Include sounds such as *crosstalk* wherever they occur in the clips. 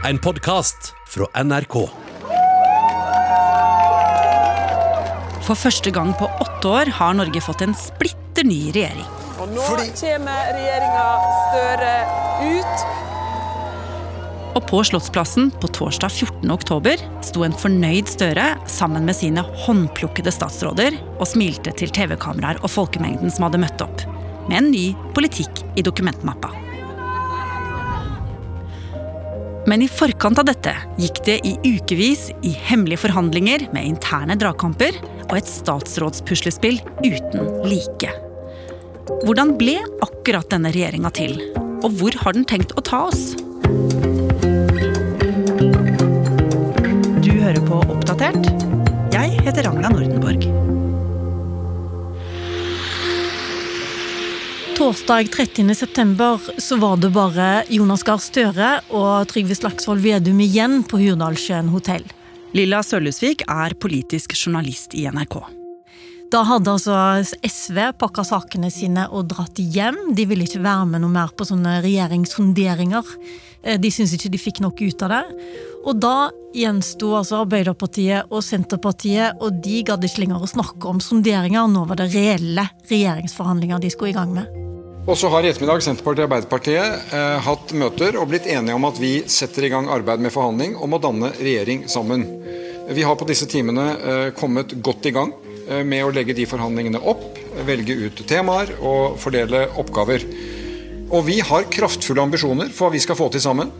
En podkast fra NRK. For første gang på åtte år har Norge fått en splitter ny regjering. Og nå kommer regjeringa Støre ut. Og på Slottsplassen på torsdag 14. oktober sto en fornøyd Støre sammen med sine håndplukkede statsråder og smilte til TV-kameraer og folkemengden som hadde møtt opp, med en ny politikk i dokumentmappa. Men i forkant av dette gikk det i ukevis i hemmelige forhandlinger med interne dragkamper og et statsrådspuslespill uten like. Hvordan ble akkurat denne regjeringa til? Og hvor har den tenkt å ta oss? Du hører på Oppdatert. Jeg heter Ragna Nordenborg. Torsdag 30. september så var det bare Jonas Gahr Støre og Trygve Slagsvold Vedum igjen på Hurdalssjøen hotell. Lilla Sølhusvik er politisk journalist i NRK. Da hadde altså SV pakka sakene sine og dratt hjem. De ville ikke være med noe mer på sånne regjeringssonderinger. Eh, De syntes ikke de fikk nok ut av det. Og da gjensto altså Arbeiderpartiet og Senterpartiet, og de gadd ikke lenger å snakke om sonderinger. Nå var det reelle regjeringsforhandlinger de skulle i gang med. Og så har i ettermiddag Senterpartiet og Arbeiderpartiet eh, hatt møter og blitt enige om at vi setter i gang arbeid med forhandling om å danne regjering sammen. Vi har på disse timene eh, kommet godt i gang eh, med å legge de forhandlingene opp, velge ut temaer og fordele oppgaver. Og vi har kraftfulle ambisjoner for hva vi skal få til sammen.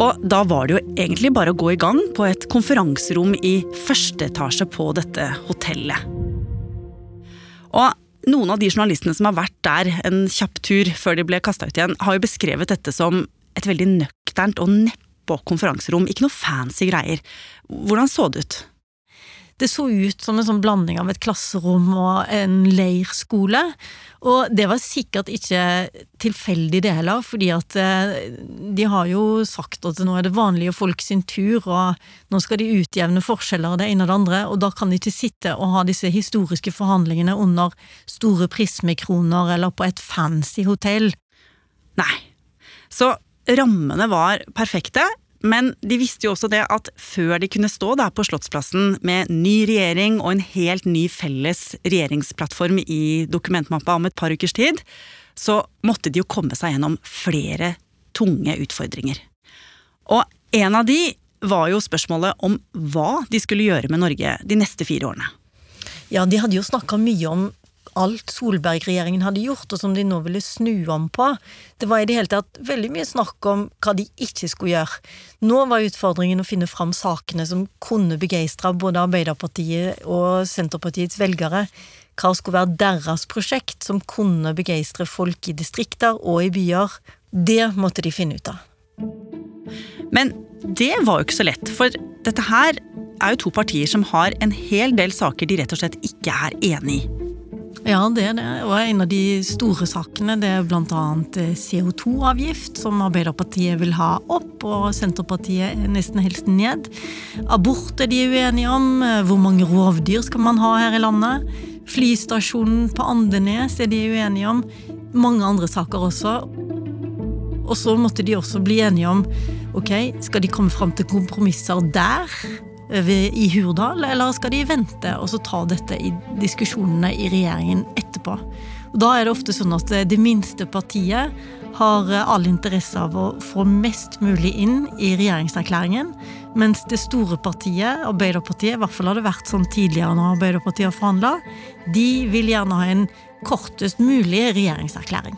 Og da var det jo egentlig bare å gå i gang på et konferanserom i første etasje på dette hotellet. Og noen av de journalistene som har vært der en kjapp tur før de ble kasta ut igjen, har jo beskrevet dette som et veldig nøkternt og neppe konferanserom. Ikke noe fancy greier. Hvordan så det ut? Det så ut som en sånn blanding av et klasserom og en leirskole. Og det var sikkert ikke tilfeldig det heller, fordi at eh, de har jo sagt at nå er det vanlige folk sin tur, og nå skal de utjevne forskjeller det ene og det andre, og da kan de ikke sitte og ha disse historiske forhandlingene under store prismekroner eller på et fancy hotell. Nei. Så rammene var perfekte, men de visste jo også det at før de kunne stå der på Slottsplassen med ny regjering og en helt ny felles regjeringsplattform i dokumentmappa om et par ukers tid, så måtte de jo komme seg gjennom flere tunge utfordringer. Og en av de var jo spørsmålet om hva de skulle gjøre med Norge de neste fire årene. Ja, de hadde jo snakka mye om alt Solberg-regjeringen hadde gjort, og som de nå ville snu om på. Det var i det hele tatt veldig mye snakk om hva de ikke skulle gjøre. Nå var utfordringen å finne fram sakene som kunne begeistre både Arbeiderpartiet og Senterpartiets velgere. Hva skulle være deres prosjekt som kunne begeistre folk i distrikter og i byer. Det måtte de finne ut av. Men det var jo ikke så lett, for dette her er jo to partier som har en hel del saker de rett og slett ikke er enig i. Ja, det er det. Og en av de store sakene det er blant annet CO2-avgift, som Arbeiderpartiet vil ha opp, og Senterpartiet er nesten helst ned. Abort er de uenige om. Hvor mange rovdyr skal man ha her i landet? Flystasjonen på Andenes er de uenige om. Mange andre saker også. Og så måtte de også bli enige om ok, skal de komme fram til kompromisser der? I Hurdal, eller skal de vente og så ta dette i diskusjonene i regjeringen etterpå? Og da er det ofte sånn at det minste partiet har all interesse av å få mest mulig inn i regjeringserklæringen, mens det store partiet, Arbeiderpartiet, i hvert fall har det vært sånn tidligere når Arbeiderpartiet har forhandla, de vil gjerne ha en kortest mulig regjeringserklæring.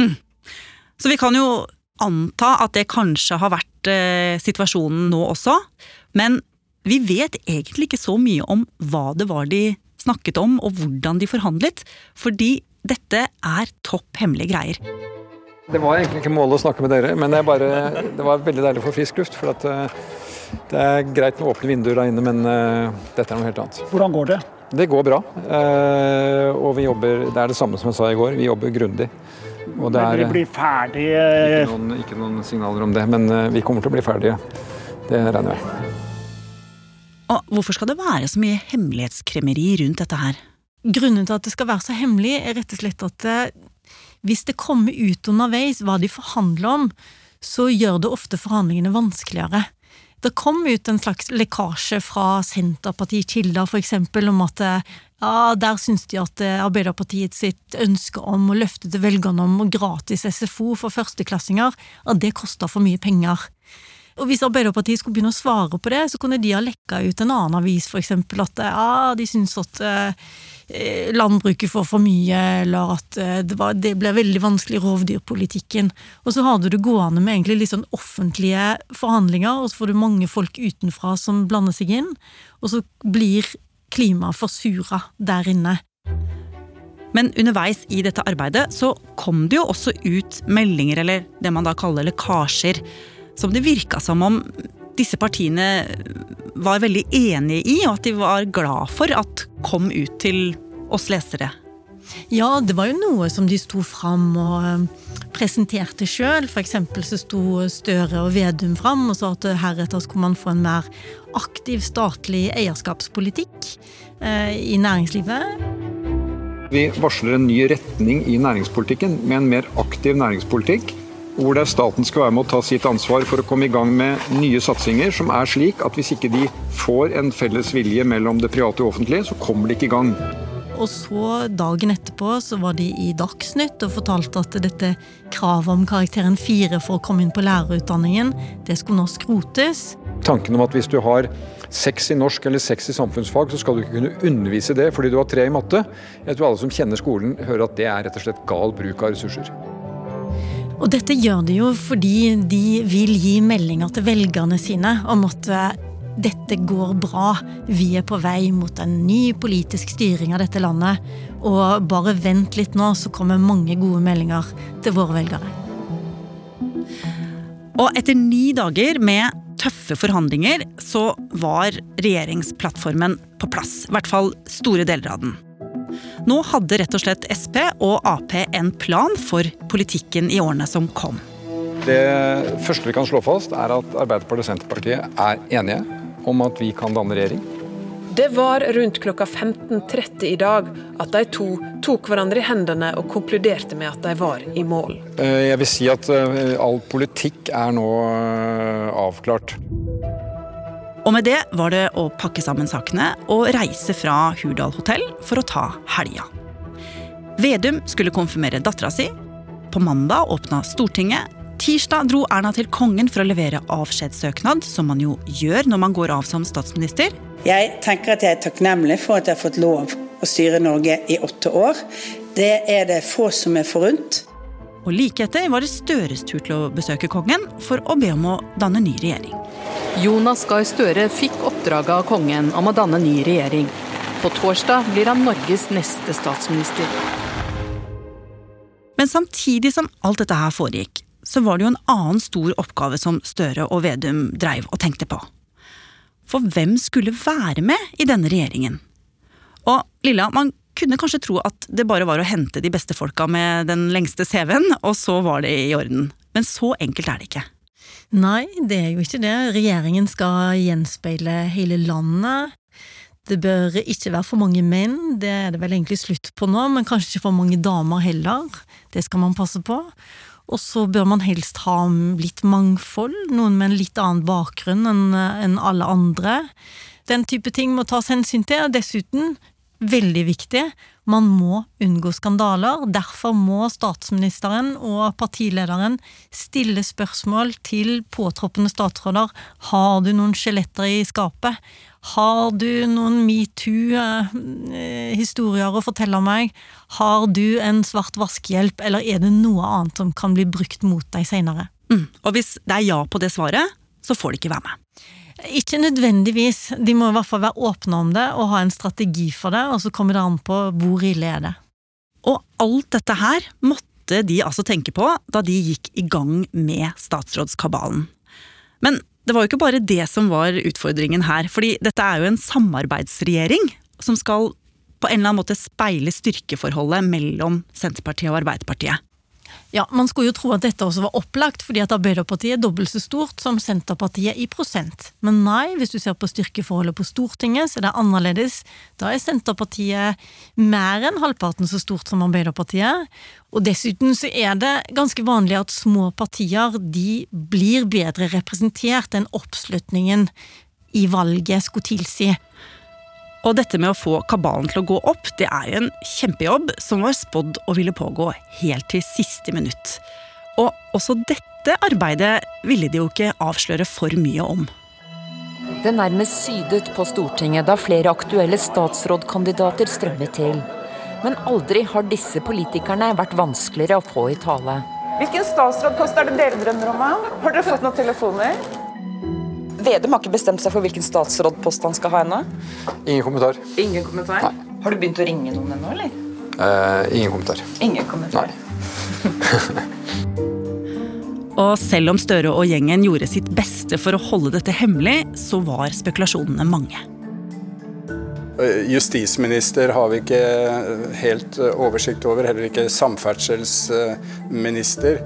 Mm. Så vi kan jo anta at det kanskje har vært eh, situasjonen nå også. Men vi vet egentlig ikke så mye om hva det var de snakket om, og hvordan de forhandlet. Fordi dette er topp hemmelige greier. Det var egentlig ikke målet å snakke med dere, men det, bare, det var veldig deilig å få frisk luft. For at, eh, det er greit med åpne vinduer der inne, men uh, dette er noe helt annet. Hvordan går det? Det går bra. Uh, og vi jobber Det er det samme som jeg sa i går, vi jobber grundig. Og det er, men blir ferdige ikke noen, ikke noen, signaler om det, men vi kommer til å bli ferdige. Det regner jeg Og Hvorfor skal det være så mye hemmelighetskremmeri rundt dette her? Grunnen til at det skal være så hemmelig, er rett og slett at hvis det kommer ut underveis hva de forhandler om, så gjør det ofte forhandlingene vanskeligere. Det kom ut en slags lekkasje fra Senterpartikilder f.eks. om at ja, der syns de at Arbeiderpartiet sitt ønske om å løfte til velgerne om gratis SFO for førsteklassinger, at det koster for mye penger. Og hvis Arbeiderpartiet skulle begynne å svare på det, så kunne de ha lekka ut en annen avis, eksempel, at ja, de syns at eh, landbruket får for mye, eller at eh, det, var, det, ble veldig vanskelig i rovdyrpolitikken. Og så har du det gående med egentlig litt sånn offentlige forhandlinger, og så får du mange folk utenfra som blander seg inn, og så blir klimaet forsura der inne. Men underveis i dette arbeidet så kom det jo også ut meldinger, eller det man da kaller lekkasjer, som det virka som om disse partiene var veldig enige i, og at de var glad for at kom ut til oss lesere. Ja, det var jo noe som de sto fram og eh, presenterte sjøl. F.eks. så sto Støre og Vedum fram og sa at heretter skulle man få en mer aktiv statlig eierskapspolitikk eh, i næringslivet. Vi varsler en ny retning i næringspolitikken med en mer aktiv næringspolitikk hvor der staten skal være med å ta sitt ansvar for å komme i gang med nye satsinger som er slik at hvis ikke de får en felles vilje mellom det private og offentlige, så kommer de ikke i gang. Og så dagen etterpå så var de i Dagsnytt og fortalte at dette kravet om karakteren 4 for å komme inn på lærerutdanningen, det skulle nå skrotes. Tanken om at hvis du har seks i norsk eller seks i samfunnsfag, så skal du ikke kunne undervise det fordi du har tre i matte. Jeg tror alle som kjenner skolen, hører at det er rett og slett gal bruk av ressurser. Og dette gjør de jo fordi de vil gi meldinger til velgerne sine om at eh, dette går bra, vi er på vei mot en ny politisk styring av dette landet. Og bare vent litt nå, så kommer mange gode meldinger til våre velgere. Og etter ni dager med tøffe forhandlinger, så var regjeringsplattformen på plass. I hvert fall store deler av den. Nå hadde rett og slett Sp og Ap en plan for politikken i årene som kom. Det første vi kan slå fast, er at Arbeiderpartiet og Senterpartiet er enige om at vi kan danne regjering. Det var rundt klokka 15.30 i dag at de to tok hverandre i hendene og konkluderte med at de var i mål. Eh, jeg vil si at eh, all politikk er nå eh, avklart. Og med det var det å pakke sammen sakene og reise fra Hurdal hotell for å ta helga. Vedum skulle konfirmere dattera si. På mandag åpna Stortinget. Tirsdag dro Erna til kongen for å levere avskjedssøknad, som man jo gjør når man går av som statsminister. Jeg tenker at jeg er takknemlig for at jeg har fått lov å styre Norge i åtte år. Det er det få som er forunt. Og like etter var det Støres tur til å besøke kongen for å be om å danne ny regjering. Jonas Gahr Støre fikk oppdraget av kongen om å danne ny regjering. På torsdag blir han Norges neste statsminister. Men samtidig som alt dette her foregikk, så var det jo en annen stor oppgave som Støre og Vedum dreiv og tenkte på. For hvem skulle være med i denne regjeringen? Og Lilla, man kunne kanskje tro at det bare var å hente de beste folka med den lengste CV-en, og så var det i orden. Men så enkelt er det ikke. Nei, det er jo ikke det. Regjeringen skal gjenspeile hele landet. Det bør ikke være for mange menn, det er det vel egentlig slutt på nå, men kanskje ikke for mange damer heller. Det skal man passe på. Og så bør man helst ha litt mangfold, noen med en litt annen bakgrunn enn alle andre. Den type ting må tas hensyn til, og dessuten veldig viktig. Man må unngå skandaler. Derfor må statsministeren og partilederen stille spørsmål til påtroppende statsråder. Har du noen skjeletter i skapet? Har du noen metoo-historier å fortelle meg? Har du en svart vaskehjelp, eller er det noe annet som kan bli brukt mot deg seinere? Mm. Og hvis det er ja på det svaret, så får de ikke være med. Ikke nødvendigvis. De må i hvert fall være åpne om det og ha en strategi for det, og så kommer det an på hvor ille er det. Og alt dette her måtte de altså tenke på da de gikk i gang med statsrådskabalen. Men det var jo ikke bare det som var utfordringen her, fordi dette er jo en samarbeidsregjering som skal på en eller annen måte speile styrkeforholdet mellom Senterpartiet og Arbeiderpartiet. Ja, Man skulle jo tro at dette også var opplagt, fordi at Arbeiderpartiet er dobbelt så stort som Senterpartiet i prosent. Men nei, hvis du ser på styrkeforholdet på Stortinget, så er det annerledes. Da er Senterpartiet mer enn halvparten så stort som Arbeiderpartiet. Og dessuten så er det ganske vanlig at små partier de blir bedre representert enn oppslutningen i valget skulle tilsi. Og dette med å få kabalen til å gå opp, det er jo en kjempejobb som var spådd å ville pågå helt til siste minutt. Og også dette arbeidet ville de jo ikke avsløre for mye om. Det nærmest sydet på Stortinget da flere aktuelle statsrådkandidater strømmet til. Men aldri har disse politikerne vært vanskeligere å få i tale. Hvilken statsrådpost er det dere drømmer om? Har dere fått noen telefoner? Vedum har ikke bestemt seg for hvilken statsrådpost han skal ha ennå. Ingen kommentar. Ingen kommentar? Nei. Har du begynt å ringe noen ennå, eller? Eh, ingen kommentar. Ingen kommentar. Nei. *laughs* og selv om Støre og gjengen gjorde sitt beste for å holde dette hemmelig, så var spekulasjonene mange. Eh, justisminister har vi ikke helt eh, oversikt over, heller ikke samferdselsminister.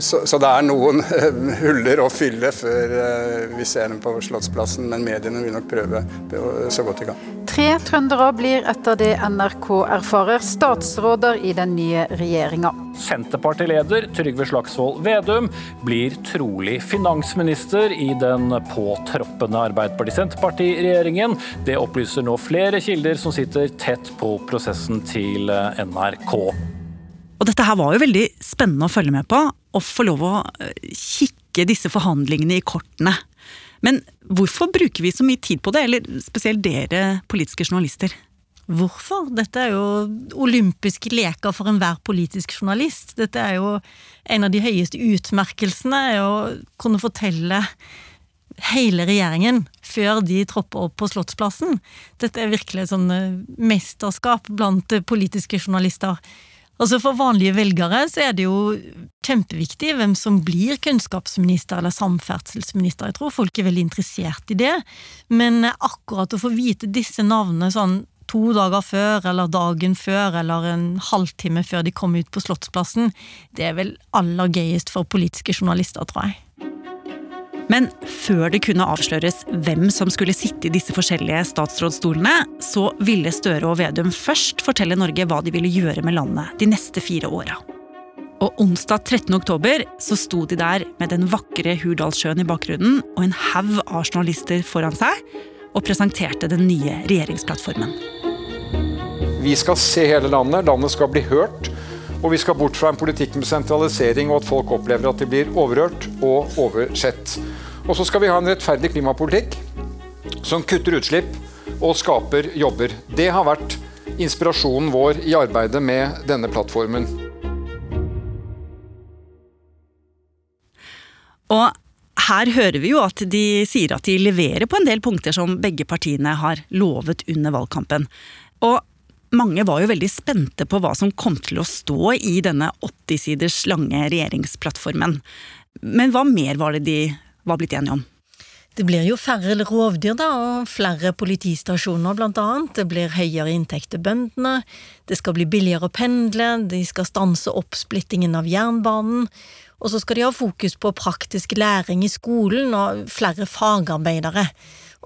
Så, det er noen huller å fylle før eh, vi ser dem på Slottsplassen, men mediene vil nok prøve så godt de kan. Tre trøndere blir etter det NRK erfarer statsråder i den nye regjeringa. Senterpartileder Trygve Slagsvold Vedum blir trolig finansminister i den påtroppende Arbeiderparti-Senterparti-regjeringen. Det opplyser nå flere kilder som sitter tett på prosessen til NRK. Og dette her var jo veldig spennende å følge med på, og få lov å eh, kikke disse forhandlingene i kortene. Men hvorfor bruker vi så mye tid på det, eller spesielt dere politiske journalister? Hvorfor? Dette er jo olympiske leker for enhver politisk journalist. Dette er jo en av de høyeste utmerkelsene, å kunne fortelle hele regjeringen før de tropper opp på Slottsplassen. Dette er virkelig et sånn mesterskap blant politiske journalister. Altså For vanlige velgere så er det jo kjempeviktig hvem som blir kunnskapsminister eller samferdselsminister. Jeg tror folk er veldig interessert i det, men akkurat å få vite disse navnene sånn to dager før eller dagen før eller en halvtime før de kommer ut på Slottsplassen, det er vel aller gøyest for politiske journalister, tror jeg. Men før det kunne avsløres hvem som skulle sitte i disse forskjellige statsrådsstolene, så ville Støre og Vedum først fortelle Norge hva de ville gjøre med landet de neste fire åra. Og onsdag 13. oktober så sto de der med den vakre Hurdalssjøen i bakgrunnen og en haug av journalister foran seg, og presenterte den nye regjeringsplattformen. Vi skal se hele landet, landet skal bli hørt. Og vi skal bort fra en politikk med sentralisering og at folk opplever at de blir overhørt og oversett. Og så skal vi ha en rettferdig klimapolitikk som kutter utslipp og skaper jobber. Det har vært inspirasjonen vår i arbeidet med denne plattformen. Og her hører vi jo at de sier at de leverer på en del punkter som begge partiene har lovet under valgkampen. Og mange var jo veldig spente på hva som kom til å stå i denne 80 siders lange regjeringsplattformen. Men hva mer var det de var blitt enige om? Det blir jo færre rovdyr da, og flere politistasjoner blant annet. Det blir høyere inntekt til bøndene. Det skal bli billigere å pendle. De skal stanse oppsplittingen av jernbanen. Og så skal de ha fokus på praktisk læring i skolen og flere fagarbeidere.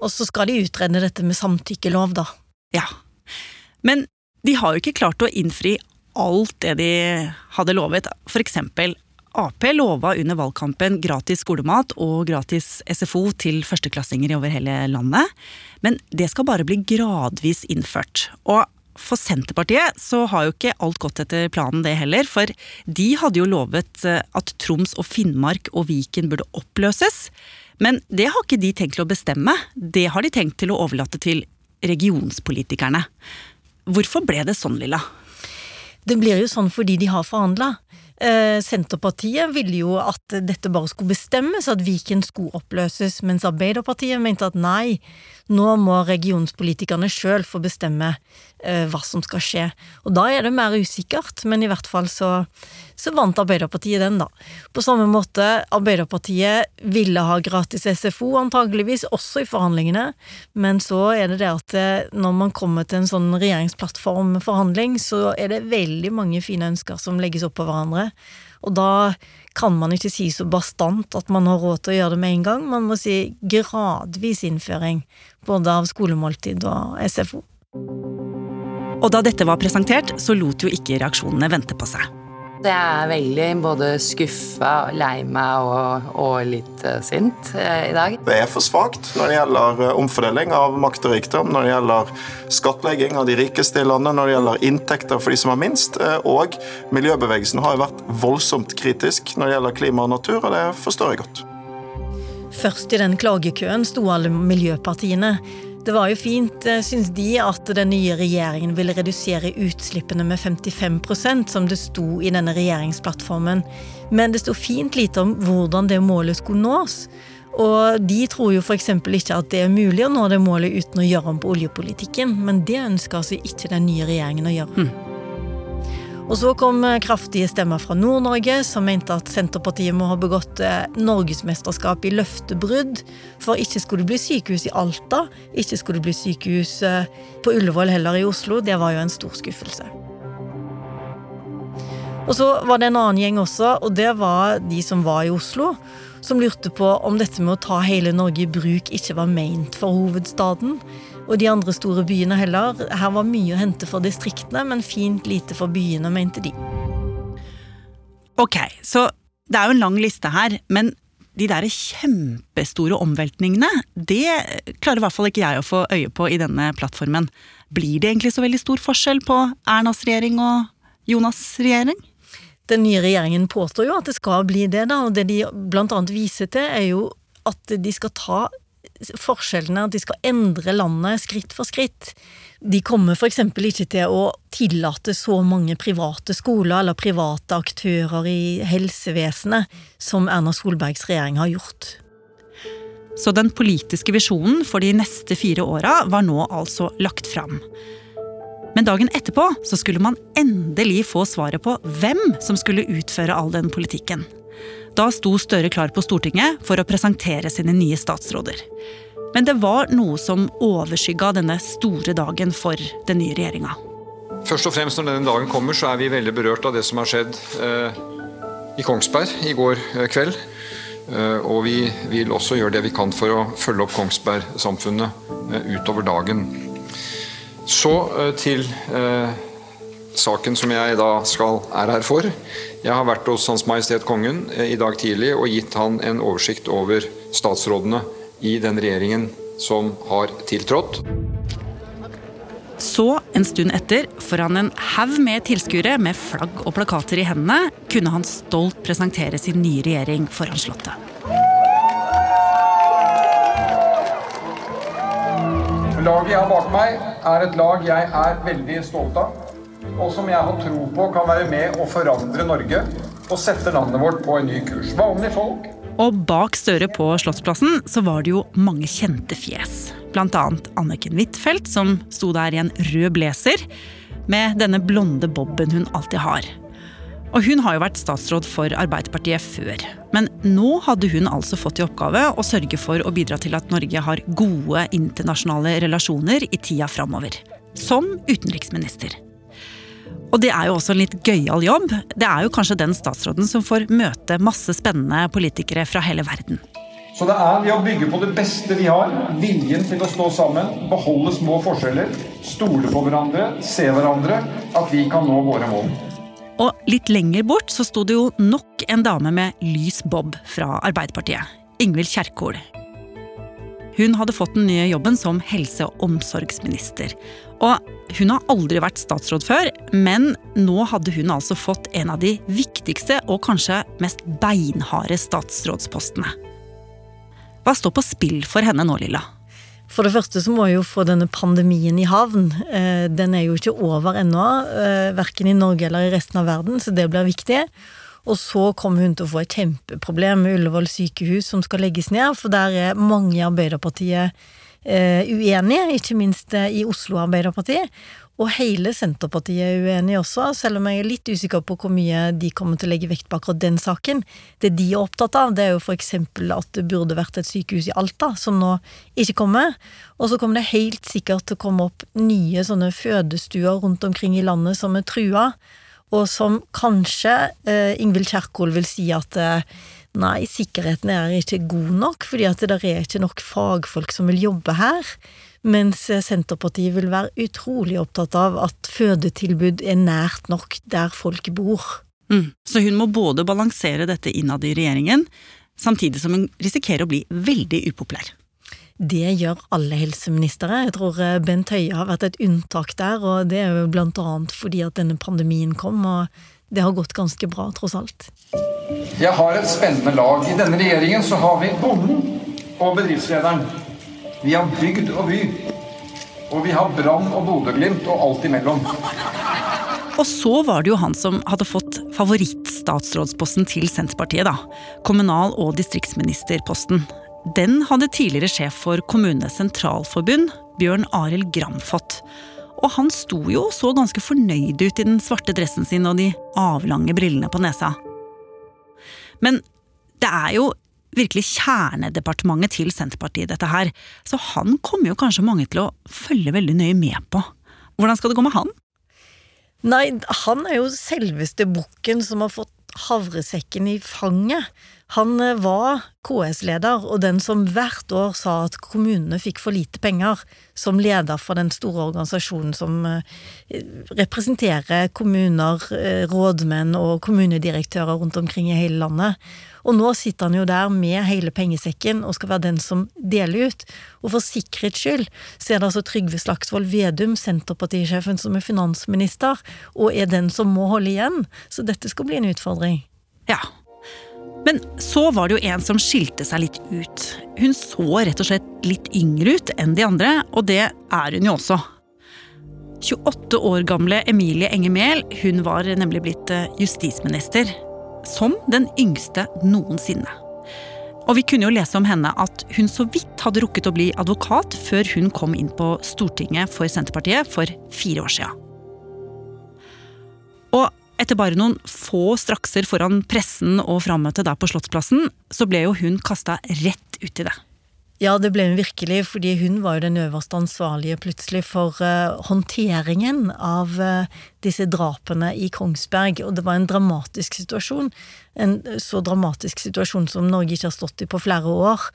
Og så skal de utrede dette med samtykkelov, da. Ja. Men de har jo ikke klart å innfri alt det de hadde lovet. For eksempel Ap lova under valgkampen gratis skolemat og gratis SFO til førsteklassinger over hele landet. Men det skal bare bli gradvis innført. Og for Senterpartiet så har jo ikke alt gått etter planen det heller. For de hadde jo lovet eh, at Troms og Finnmark og Viken burde oppløses. Men det har ikke de tenkt til å bestemme. Det har de tenkt til å overlate til regionspolitikerne. Hvorfor ble det sånn, Lilla? Det blir jo sånn fordi de har forhandla. Eh, Senterpartiet ville jo at dette bare skulle bestemmes, at Viken skulle oppløses, mens Arbeiderpartiet mente at nei, nå må regionspolitikerne sjøl få bestemme hva som skal skje. Og da er det mer usikkert, men i hvert fall så, så vant Arbeiderpartiet den, da. På samme måte, Arbeiderpartiet ville ha gratis SFO, antageligvis, også i forhandlingene, men så er det det at eh, når man kommer til en sånn regjeringsplattformforhandling, så er det veldig mange fine ønsker som legges opp på hverandre. Og da kan man ikke si så bastant at man har råd til å gjøre det med en gang. Man må si gradvis innføring, både av skolemåltid og SFO. Og da dette var presentert, så lot jo ikke reaksjonene vente på seg. Jeg er veldig både skuffa, lei meg og, og litt uh, sint uh, i dag. Det er for svakt når det gjelder uh, omfordeling av makt og rikdom, når det gjelder skattlegging av de rikeste i landet, når det gjelder inntekter for de som har minst. Og miljøbevegelsen har jo vært voldsomt kritisk når det gjelder klima og natur, og det forstår jeg godt. Først i den klagekøen sto alle miljøpartiene. Det var jo fint, eh, syns de, at den nye regjeringen ville redusere utslippene med 55% som det sto i denne regjeringsplattformen. Men det sto fint lite om hvordan det målet skulle nås. Og de tror jo f.eks. ikke at det er mulig å nå det målet uten å gjøre om på oljepolitikken, men det ønsker altså ikke den nye regjeringen å gjøre. Mm. Og så kom eh, kraftige stemmer fra Nord-Norge, som mente at Senterpartiet må ha begått eh, norgesmesterskap i løftebrudd. For ikke skulle det bli sykehus i Alta, ikke skulle det bli sykehus eh, på Ullevål heller i Oslo. Det var jo en stor skuffelse. Og så var det en annen gjeng også, og det var de som var i Oslo. Som lurte på om dette med å ta hele Norge i bruk ikke var meint for hovedstaden og de andre store byene heller. Her var mye å hente for distriktene, men fint lite for byene, mente de. Ok, så det er jo en lang liste her, men de der kjempestore omveltningene, det klarer i hvert fall ikke jeg å få øye på i denne plattformen. Blir det egentlig så veldig stor forskjell på Ernas regjering og Jonas' regjering? Den nye regjeringen påstår jo at det skal bli det, da, og det de blant annet viser til, er jo at de skal ta forskjellene, at de skal endre landet skritt for skritt. De kommer f.eks. ikke til å tillate så mange private skoler eller private aktører i helsevesenet som Erna Solbergs regjering har gjort. Så den politiske visjonen for de neste fire åra var nå altså lagt fram. Men dagen etterpå så skulle man endelig få svaret på hvem som skulle utføre all den politikken. Da sto Støre klar på Stortinget for å presentere sine nye statsråder. Men det var noe som overskygga denne store dagen for den nye regjeringa. Først og fremst når denne dagen kommer, så er vi veldig berørt av det som har skjedd eh, i Kongsberg i går eh, kveld. Eh, og vi vil også gjøre det vi kan for å følge opp Kongsberg-samfunnet eh, utover dagen. Så eh, til eh, saken som jeg da skal, er her for. Jeg har vært hos Hans Majestet Kongen eh, i dag tidlig og gitt han en oversikt over statsrådene i den regjeringen som har tiltrådt. Så, en stund etter, foran en haug med tilskuere med flagg og plakater i hendene, kunne han stolt presentere sin nye regjering foran Slottet. Laget jeg har bak meg, er et lag jeg er veldig stolt av og som jeg har tro på kan være med å forandre Norge og sette landet vårt på en ny kurs. Vanlige folk. Og bak Støre på Slottsplassen så var det jo mange kjente fjes. Annet Anniken Huitfeldt, som sto der i en rød blazer med denne blonde boben hun alltid har. Og hun har jo vært statsråd for Arbeiderpartiet før. Men nå hadde hun altså fått i oppgave å sørge for å bidra til at Norge har gode internasjonale relasjoner i tida framover. Som utenriksminister. Og det er jo også en litt gøyal jobb. Det er jo kanskje den statsråden som får møte masse spennende politikere fra hele verden. Så det er ved å bygge på det beste vi har, viljen til å stå sammen, beholde små forskjeller, stole på hverandre, se hverandre, at vi kan nå våre mål. Og litt lenger bort så sto det jo nok en dame med lys bob fra Arbeiderpartiet. Ingvild Kjerkol. Hun hadde fått den nye jobben som helse- og omsorgsminister. Og hun har aldri vært statsråd før, men nå hadde hun altså fått en av de viktigste og kanskje mest beinharde statsrådspostene. Hva står på spill for henne nå, Lilla? For det første så må jeg jo få denne pandemien i havn. Eh, den er jo ikke over ennå, eh, verken i Norge eller i resten av verden, så det blir viktig. Og så kommer hun til å få et kjempeproblem med Ullevål sykehus som skal legges ned, for der er mange i Arbeiderpartiet eh, uenige, ikke minst eh, i Oslo Arbeiderparti. Og hele Senterpartiet er uenig også, selv om jeg er litt usikker på hvor mye de kommer til å legge vekt på akkurat den saken. Det de er opptatt av, det er jo eksempel at det burde vært et sykehus i Alta, som nå ikke kommer. Og så kommer det helt sikkert til å komme opp nye sånne fødestuer rundt omkring i landet som er trua, og som kanskje eh, Ingvild Kjerkol vil si at eh, nei, sikkerheten er ikke god nok, fordi at det er ikke nok fagfolk som vil jobbe her. Mens Senterpartiet vil være utrolig opptatt av at fødetilbud er nært nok der folk bor. Mm. Så hun må både balansere dette innad i regjeringen, samtidig som hun risikerer å bli veldig upopulær. Det gjør alle helseministre. Jeg tror eh, Bent Høie har vært et unntak der, og det er jo blant annet fordi at denne pandemien kom, og det har gått ganske bra, tross alt. Jeg har et spennende lag. I denne regjeringen så har vi bonden og bedriftslederen. Vi har bygd og by. Og vi har Brann og Bodø-Glimt og alt imellom. Og så var det jo han som hadde fått favorittstatsrådsposten til Senterpartiet, da. Kommunal- og distriktsministerposten. Den hadde tidligere sjef for Kommunenes Sentralforbund, Bjørn Arild Gram, fått. Og han sto jo og så ganske fornøyd ut i den svarte dressen sin og de avlange brillene på nesa. Men det er jo virkelig kjernedepartementet til Senterpartiet, dette her. Så han kommer jo kanskje mange til å følge veldig nøye med på. Hvordan skal det gå med han? Nei, han er jo selveste bukken som har fått havresekken i fanget. Han eh, var KS-leder, og den som hvert år sa at kommunene fikk for lite penger, som leder for den store organisasjonen som eh, representerer kommuner, eh, rådmenn og kommunedirektører rundt omkring i hele landet. Og nå sitter han jo der med hele pengesekken og skal være den som deler ut. Og for sikkerhets skyld så er det altså Trygve Slagsvold Vedum, Senterpartisjefen, som er finansminister, og er den som må holde igjen. Så dette skal bli en utfordring. Ja, men så var det jo en som skilte seg litt ut. Hun så rett og slett litt yngre ut enn de andre, og det er hun jo også. 28 år gamle Emilie Enger Mehl hun var nemlig blitt eh, justisminister. Som den yngste noensinne. Og vi kunne jo lese om henne at hun så vidt hadde rukket å bli advokat før hun kom inn på Stortinget for Senterpartiet for fire år siden. Og etter bare noen få strakser foran pressen og frammøtet der på Slottsplassen, så ble jo hun kasta rett uti det. Ja, det ble hun virkelig, fordi hun var jo den øverste ansvarlige plutselig for uh, håndteringen av uh, disse drapene i Kongsberg, og det var en dramatisk situasjon. En så dramatisk situasjon som Norge ikke har stått i på flere år.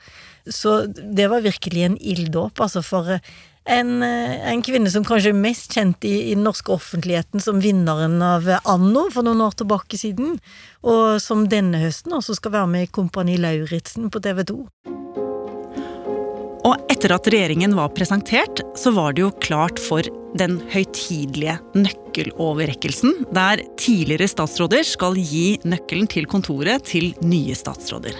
Så det var virkelig en ilddåp, altså, for uh, en, eh, en, kvinne som kanskje er mest kjent i, i, den norske offentligheten som vinneren av Anno for noen år tilbake siden, og som denne høsten også skal være med i Kompani Lauritzen på TV 2. Og etter at regjeringen var presentert, så var det jo klart for den høytidelige nøkkeloverrekkelsen, der tidligere statsråder skal gi nøkkelen til kontoret til nye statsråder.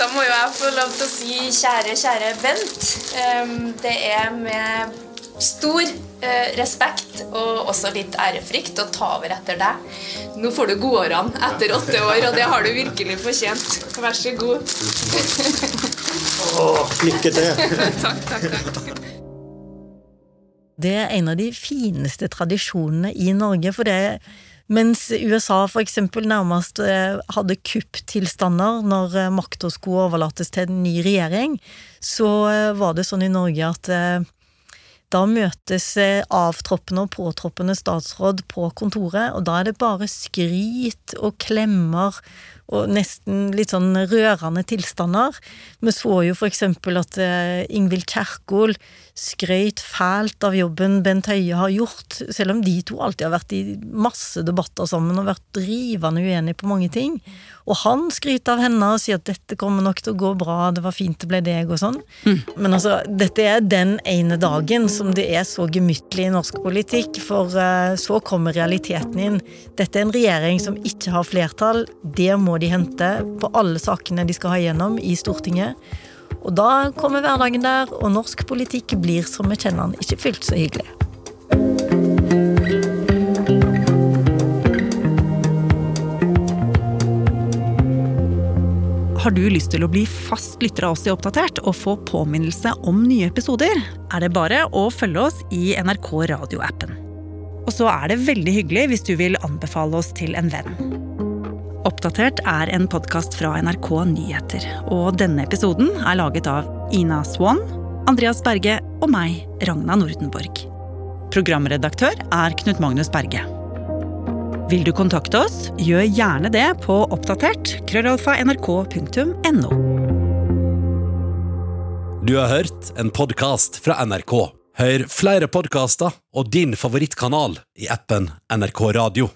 Da må jo jeg få lov til å si kjære, kjære Bent. Det er med stor eh, respekt og også litt ærefrykt å ta over etter deg. Nå får du godårene etter åtte år, og det har du virkelig fortjent. Vær så god. Åh, lykke til! *laughs* takk, takk, takk. Det er en av de fineste tradisjonene i Norge, for det mens USA for eksempel nærmest eh, hadde kupptilstander når eh, makta skulle overlates til en ny regjering, så eh, var det sånn i Norge at da møtes avtroppende og påtroppende statsråd på kontoret, og da er det bare skryt og klemmer og nesten litt sånn rørende tilstander. Vi så jo for eksempel at uh, Ingvild Kjerkol skrøt fælt av jobben Bent Høie har gjort, selv om de to alltid har vært i masse debatter sammen og vært drivende uenige på mange ting. Og han skryter av henne og sier at dette kommer nok til å gå bra, det var fint det ble deg, og sånn. Mm. Men altså, dette er den ene dagen som det er så gemyttlig i norsk politikk, for uh, så kommer realiteten inn. Dette er en regjering som ikke har flertall. Det må de hente på alle sakene de skal ha gjennom i Stortinget. Og da kommer hverdagen der, og norsk politikk blir som vi kjenner den, ikke fylt så hyggelig. Har du lyst til å bli fast lytter av oss i Oppdatert og få påminnelse om nye episoder, er det bare å følge oss i NRK radioappen. Og så er det veldig hyggelig hvis du vil anbefale oss til en venn. Oppdatert er en podkast fra NRK Nyheter, og denne episoden er laget av Ina Swan, Andreas Berge og meg, Ragna Nordenborg. Programredaktør er Knut Magnus Berge. Vil du kontakte oss, gjør gjerne det på oppdatert krøllalfa nrk.no. Du har hørt en podkast fra NRK. Hør flere podkaster og din favorittkanal i appen NRK Radio.